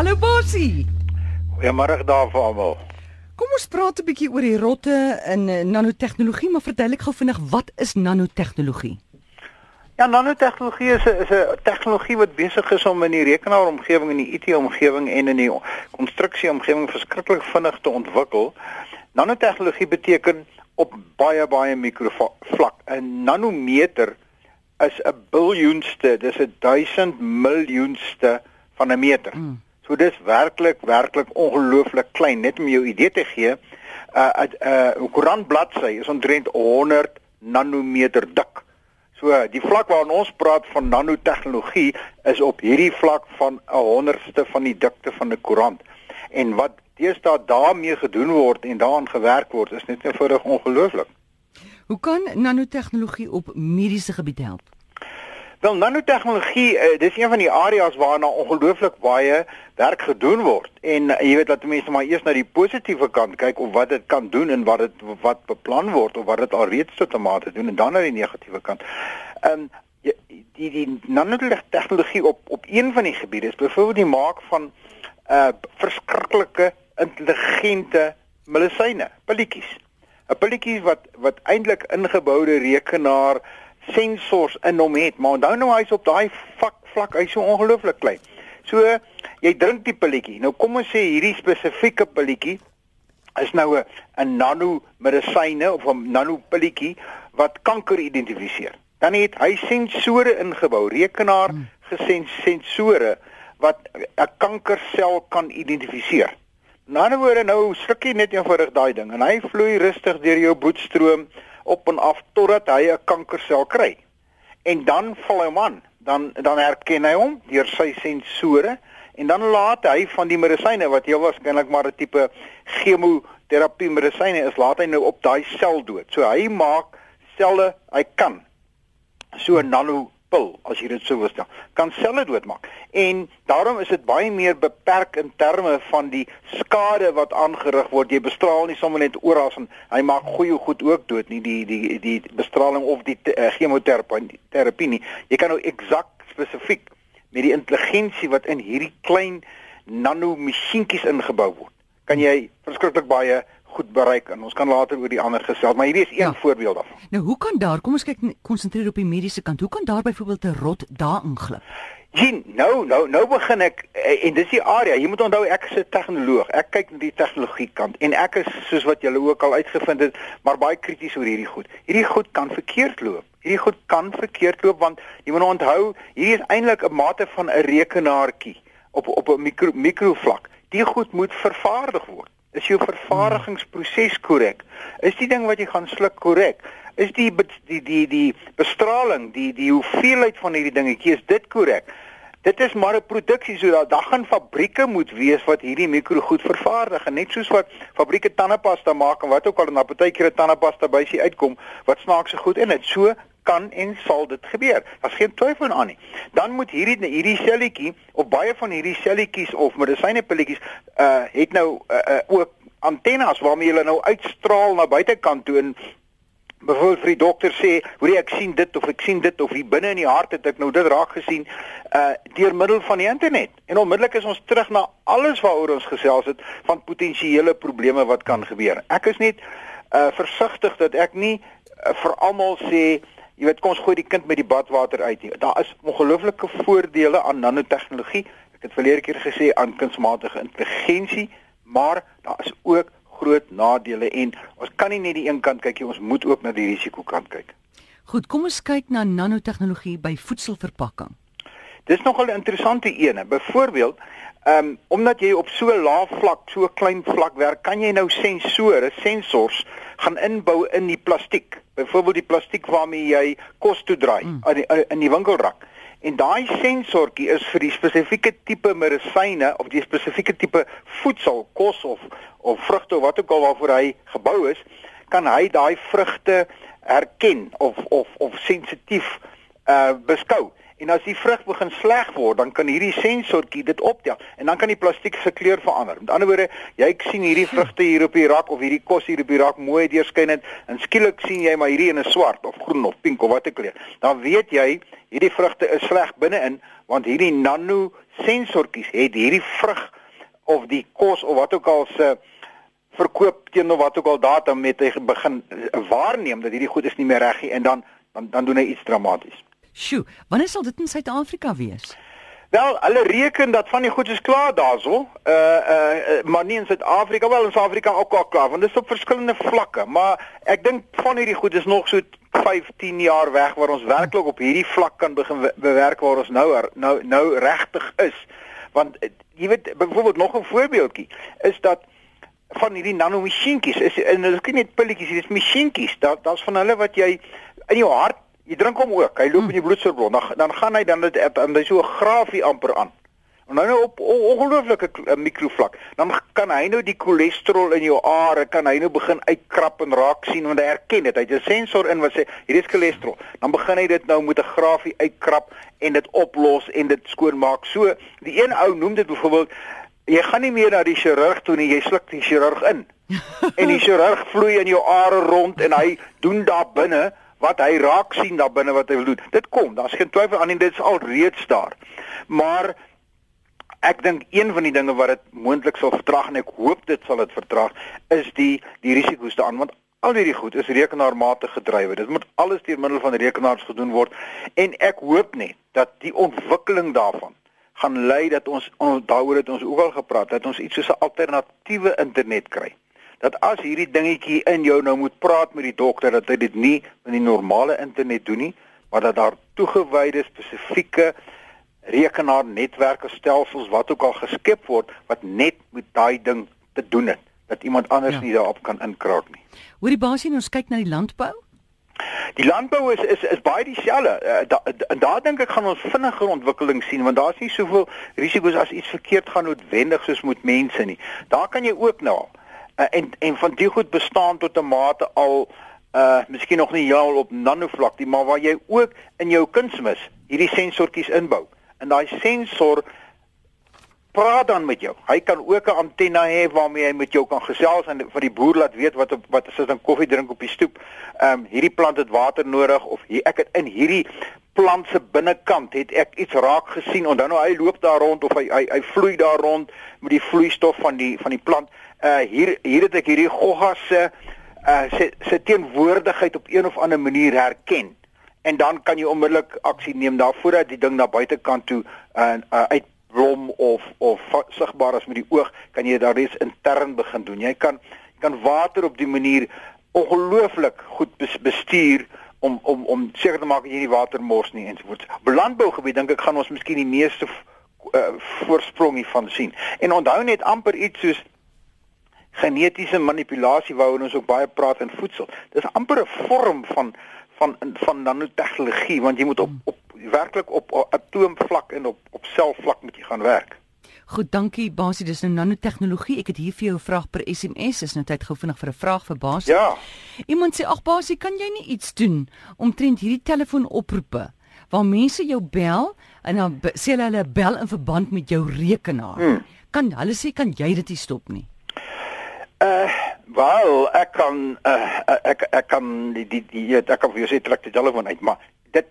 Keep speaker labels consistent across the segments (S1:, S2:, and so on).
S1: Hallo Bosie.
S2: Goeiemôre daar vir almal.
S1: Kom ons praat 'n bietjie oor die rotte in eh, nanotegnologie, maar verduidelik gou vinnig wat is nanotegnologie?
S2: Ja, nanotegnologie is 'n is 'n tegnologie wat besig is om in die rekenaaromgewing en die IT-omgewing en in die konstruksieomgewing verskriklik vinnig te ontwikkel. Nanotegnologie beteken op baie baie mikrovlak. 'n Nanometer is 'n biljoenste, dis 'n 1000 miljoenste van 'n meter. Mm. So dis werklik werklik ongelooflik klein net om jou idee te gee. 'n uh, 'n uh, 'n uh, koerantbladsy is omtrent 100 nanometer dik. So die vlak waarna ons praat van nanotegnologie is op hierdie vlak van 'n honderdste van die dikte van 'n koerant. En wat deesdae daarmee gedoen word en daaraan gewerk word is net eenvoudig ongelooflik.
S1: Hoe kan nanotegnologie op mediese gebied help?
S2: Wel nanotegnologie, uh, dis een van die areas waarna ongelooflik baie werk gedoen word. En uh, jy weet dat mense maar eers na die positiewe kant kyk of wat dit kan doen en wat dit wat beplan word of wat dit alreeds tot 'n mate doen en dan na die negatiewe kant. Ehm um, die die nanotegnologie op op een van die gebiede is byvoorbeeld die maak van uh verskriklike intelligente medisyne, pilletjies. 'n Pilletjie wat wat eintlik ingeboude rekenaar sensors in hom het, maar onthou nou hy's op daai vlak vlak, hy's so ongelooflik klein. So jy drink die pilletjie. Nou kom ons sê hierdie spesifieke pilletjie is nou 'n 'n nano medisyne of 'n nano pilletjie wat kanker identifiseer. Dan het hy sensore ingebou, rekenaar hmm. gesensore wat 'n kankersel kan identifiseer. Na 'n woorde nou jy net eenvoudig daai ding en hy vloei rustig deur jou bloedstroom op en af totdat hy 'n kankersel kry. En dan val hy hom aan. Dan dan herken hy hom deur sy sensore en dan laat hy van die medisyne wat heel waarskynlik maar 'n tipe chemoterapie medisyne is, laat hy nou op daai sel dood. So hy maak selle, hy kan so nano pil as jy dit sou wil stel. Kan selle doodmaak. En daarom is dit baie meer beperk in terme van die skade wat aangerig word. Jy bestraal nie sommer net oral en hy maak goeie goed ook dood nie die die die bestraling of die uh, chemoterapie nie jy kan nou eksak spesifiek met die intelligensie wat in hierdie klein nano masjienkies ingebou word kan jy verskriklik baie goed bereik en ons kan later oor die ander gesels, maar hierdie is een ja. voorbeeld daarvan.
S1: Nou, hoe kan daar, kom ons kyk konsentreer op die mediese kant. Hoe kan daar byvoorbeeld 'n rot daar inglip?
S2: Sien, nou, nou, nou begin ek eh, en dis die area. Jy moet onthou ek is 'n tegnoloog. Ek kyk na die tegnologie kant en ek is soos wat julle ook al uitgevind het, maar baie krities oor hierdie goed. Hierdie goed kan verkeerd loop. Hierdie goed kan verkeerd loop want jy moet onthou, hierdie is eintlik 'n mate van 'n rekenaartjie op op 'n mikro mikrovlak. Die goed moet vervaardig word. Is jou vervaardigingsproses korrek? Is die ding wat jy gaan sluk korrek? Is die die die die bestraling, die die hoeveelheid van hierdie dingetjie is dit korrek? Dit is maar 'n produksie so dat daar gaan fabrieke moet wees wat hierdie mikrogoed vervaardig en net soos wat fabrieke tandepasta maak en wat ook al in 'n partykeer 'n tandepasta by sy uitkom wat snaakse goed in dit. So kan en sal dit gebeur. Daar's geen twyfel aan nie. Dan moet hierdie hierdie selletjie of baie van hierdie selletjies of medisynepilletjies uh het nou uh, uh ook antennes waarmee hulle nou uitstraal na buitekant toe en vir die dokter sê, "Hoerie ek sien dit of ek sien dit of hier binne in die hart het ek nou dit raak gesien uh deur middel van die internet." En onmiddellik is ons terug na alles waaroor ons gesels het van potensiële probleme wat kan gebeur. Ek is net uh versigtig dat ek nie uh, vir almal sê jy weet kom ons gooi die kind met die badwater uit. Daar is ongelooflike voordele aan nanotegnologie. Ek het verlede keer gesê aan kunsmatige intelligensie, maar daar is ook groot nadele en ons kan nie net die een kant kyk nie, ons moet ook na die risikokant kyk.
S1: Goed, kom ons kyk na nanotegnologie by voedselverpakking.
S2: Dis nogal 'n interessante een. Byvoorbeeld, ehm um, omdat jy op so lae vlak, so klein vlak werk, kan jy nou sensore, sensors gaan inbou in die plastiek. Byvoorbeeld die plastiek waarmee jy kos toedraai mm. in die, in die winkelrak. En daai sensortjie is vir die spesifieke tipe medisyne of die spesifieke tipe voedsel, kos of of vrugte of wat ook al waarvoor hy gebou is, kan hy daai vrugte herken of of of sensitief uh beskou En as die vrug begin sleg word, dan kan hierdie sensortjie dit optel en dan kan die plastiek se kleur verander. Met ander woorde, jy sien hierdie vrugte hier op die rak of hierdie kos hier op die rak mooi deurskynend en skielik sien jy maar hierdie een is swart of groen of pink of watter kleur. Dan weet jy hierdie vrugte is sleg binne-in want hierdie nano sensortjies het hierdie vrug of die kos of wat ook al se verkoop teenoor wat ook al data met hy begin waarneem dat hierdie goed is nie meer reg nie en dan dan dan doen hy iets dramaties.
S1: Sjoe, wanneer sal dit in Suid-Afrika wees?
S2: Wel, hulle reken dat van die goed is klaar daarso. Uh uh maar nie in Suid-Afrika wel in Suid-Afrika ook al klaar want dit is op verskillende vlakke, maar ek dink van hierdie goed is nog so 15 jaar weg waar ons werklik op hierdie vlak kan begin bewerk waar ons nou nou nou regtig is. Want jy weet byvoorbeeld nog 'n voorbeeldjie is dat van hierdie nanomasjienkies is en dit is nie net pilletjies, dit is masjienkies. Daar daar's van hulle wat jy in jou hart Jy drink hom ook. Hy loop hmm. in die bloedsuiker dan dan gaan hy dan dit dan hy so 'n grafie amper aan. En nou nou op ongelooflike eh, mikrovlak. Dan kan hy nou die cholesterol in jou are kan hy nou begin uitkrap en raak sien want hy herken dit. Hy het 'n sensor in wat sê hier is cholesterol. Dan begin hy dit nou met 'n grafie uitkrap en dit oplos en dit skoonmaak. So die een ou noem dit byvoorbeeld jy gaan nie meer na die chirurg toe nie, jy sluk die chirurg in. en die chirurg vloei in jou are rond en hy doen daar binne wat hy raak sien daar binne wat hy wil doen. Dit kom, daar's geen twyfel aan en dit is al reeds daar. Maar ek dink een van die dinge wat dit moontlik sal vertraag en ek hoop dit sal dit vertraag is die die risiko's daaraan want al hierdie goed is rekenaarmatig gedrywe. Dit moet alles deur middel van rekenaars gedoen word en ek hoop net dat die ontwikkeling daarvan gaan lei dat ons daaroor het ons ook al gepraat dat ons iets soos 'n alternatiewe internet kry dat as hierdie dingetjie in jou nou moet praat met die dokter dat hy dit nie in die normale internet doen nie, maar dat daar toegewyde spesifieke rekenaar netwerke stelsels wat ook al geskep word wat net met daai ding te doen het dat iemand anders ja. nie daarop kan inkraak nie.
S1: Hoorie basie, ons kyk na die landbou.
S2: Die landbou is is is baie dieselfde. Uh, da, da, daar dink ek gaan ons vinniger ontwikkeling sien want daar's nie soveel risiko's as iets verkeerd gaan noodwendig soos met mense nie. Daar kan jy ook nou al uh, en en van die goed bestaan tot 'n mate al uh miskien nog nie heeltemal op nanovlak nie, maar waar jy ook in jou kunsmis hierdie sensortjies inbou. En daai sensor praat dan met jou. Hy kan ook 'n antenna hê waarmee hy met jou kan gesels en vir die boer laat weet wat op wat is dit 'n koffie drink op die stoep. Ehm um, hierdie plant het water nodig of hier, ek het in hierdie plant se binnekant het ek iets raak gesien. Onthou nou hy loop daar rond of hy hy, hy vloei daar rond met die vloeistof van die van die plant uh hier hier het ek hierdie gogga se uh se se teenwoordigheid op een of ander manier herken en dan kan jy onmiddellik aksie neem daarvoor dat die ding na buitekant toe uh, uh uitblom of of sigbaar as met die oog kan jy daar reeds intern begin doen jy kan jy kan water op die manier ongelooflik goed bestuur om om om seker te maak dat jy nie water mors nie ensovoorts. Landbougebied dink ek gaan ons miskien die meeste uh, voorsprong hiervan sien. En onthou net amper iets soos genetiese manipulasie waaroor ons ook baie praat in voedsel. Dis amper 'n vorm van van van nanotegnologie want jy moet op op werklik op, op atoomvlak en op op selvlak moet jy gaan werk.
S1: Goed, dankie Basie, dis nou nanotegnologie. Ek het hier vir jou 'n vraag per SMS. Is nou tyd gou vinnig vir 'n vraag vir Basie.
S2: Ja.
S1: Iemand sê: "Ag Basie, kan jy nie iets doen omtrent hierdie telefoonoproepe waar mense jou bel en dan sê hulle hulle bel in verband met jou rekenaar? Hmm. Kan hulle sê kan jy dit nie stop nie?"
S2: Uh wel, ek kan uh ek ek kan die die, die ek kan vir jou sê trek die telefoon uit, maar dit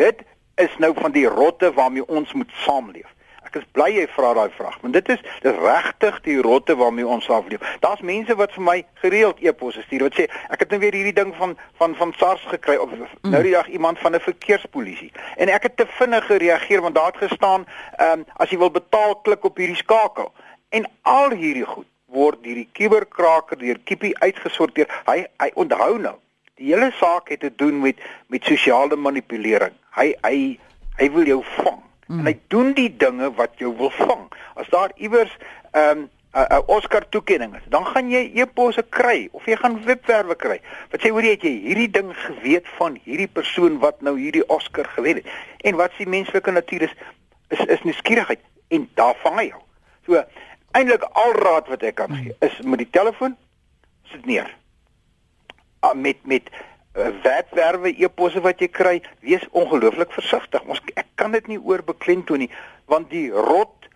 S2: dit is nou van die rotte waarmee ons moet saamleef. Ek is bly jy vra daai vraag, want dit is dis regtig die rotte waarmee ons saamleef. Daar's mense wat vir my gereeld e-posse stuur wat sê ek het nou weer hierdie ding van van van SARS gekry of mm. nou die dag iemand van 'n verkeerspolisie en ek het te vinnig gereageer want daar het gestaan ehm um, as jy wil betaal klik op hierdie skakel en al hierdie goed word deur die kuberkraker deur Kippie uitgesorteer. Hy hy onthou nou. Die hele saak het te doen met met sosiale manipulering. Hy hy hy wil jou vang. Mm. En hy doen die dinge wat jou wil vang. As daar iewers 'n um, 'n Oscar toekenning is, dan gaan jy e-posse kry of jy gaan webwerwe kry. Wat sê hoor jy het jy hierdie ding geweet van hierdie persoon wat nou hierdie Oscar gewen het. En wat s'n menslike natuur is is is nuuskierigheid en daar vang hy jou. So eintlik al raad wat ek kan gee is met die telefoon sit neer. Uh, met met uh, webwerwe e-posse wat jy kry, wees ongelooflik versigtig. Ons ek kan dit nie oorbeklemtoon nie, want die rot,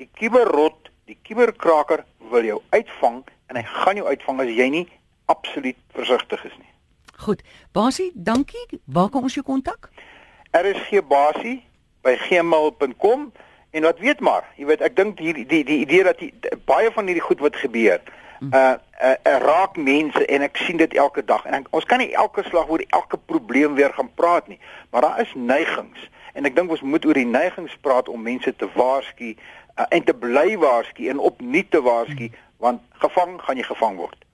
S2: die kuberrot, die kuberkraker wil jou uitvang en hy gaan jou uitvang as jy nie absoluut versigtig is nie.
S1: Goed. Basie, dankie. Waar kan ons jou kontak?
S2: RSG Basie by gmail.com en wat weet maar, jy weet ek dink die die die idee dat die, baie van hierdie goed wat gebeur uh uh, uh raak mense en ek sien dit elke dag en ek, ons kan nie elke slag oor elke probleem weer gaan praat nie maar daar is neigings en ek dink ons moet oor die neigings praat om mense te waarsku uh, en te bly waarsku en opnuut te waarsku want gevang gaan jy gevang word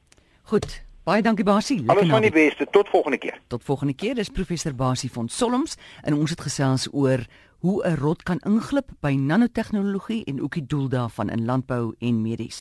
S1: Goed Baie dankie Basie.
S2: Alles van die beste. Tot volgende keer.
S1: Tot volgende keer. Dis professor Basie van Solms en ons het gesels oor hoe 'n rot kan inglip by nanotegnologie en ook die doel daarvan in landbou en medies.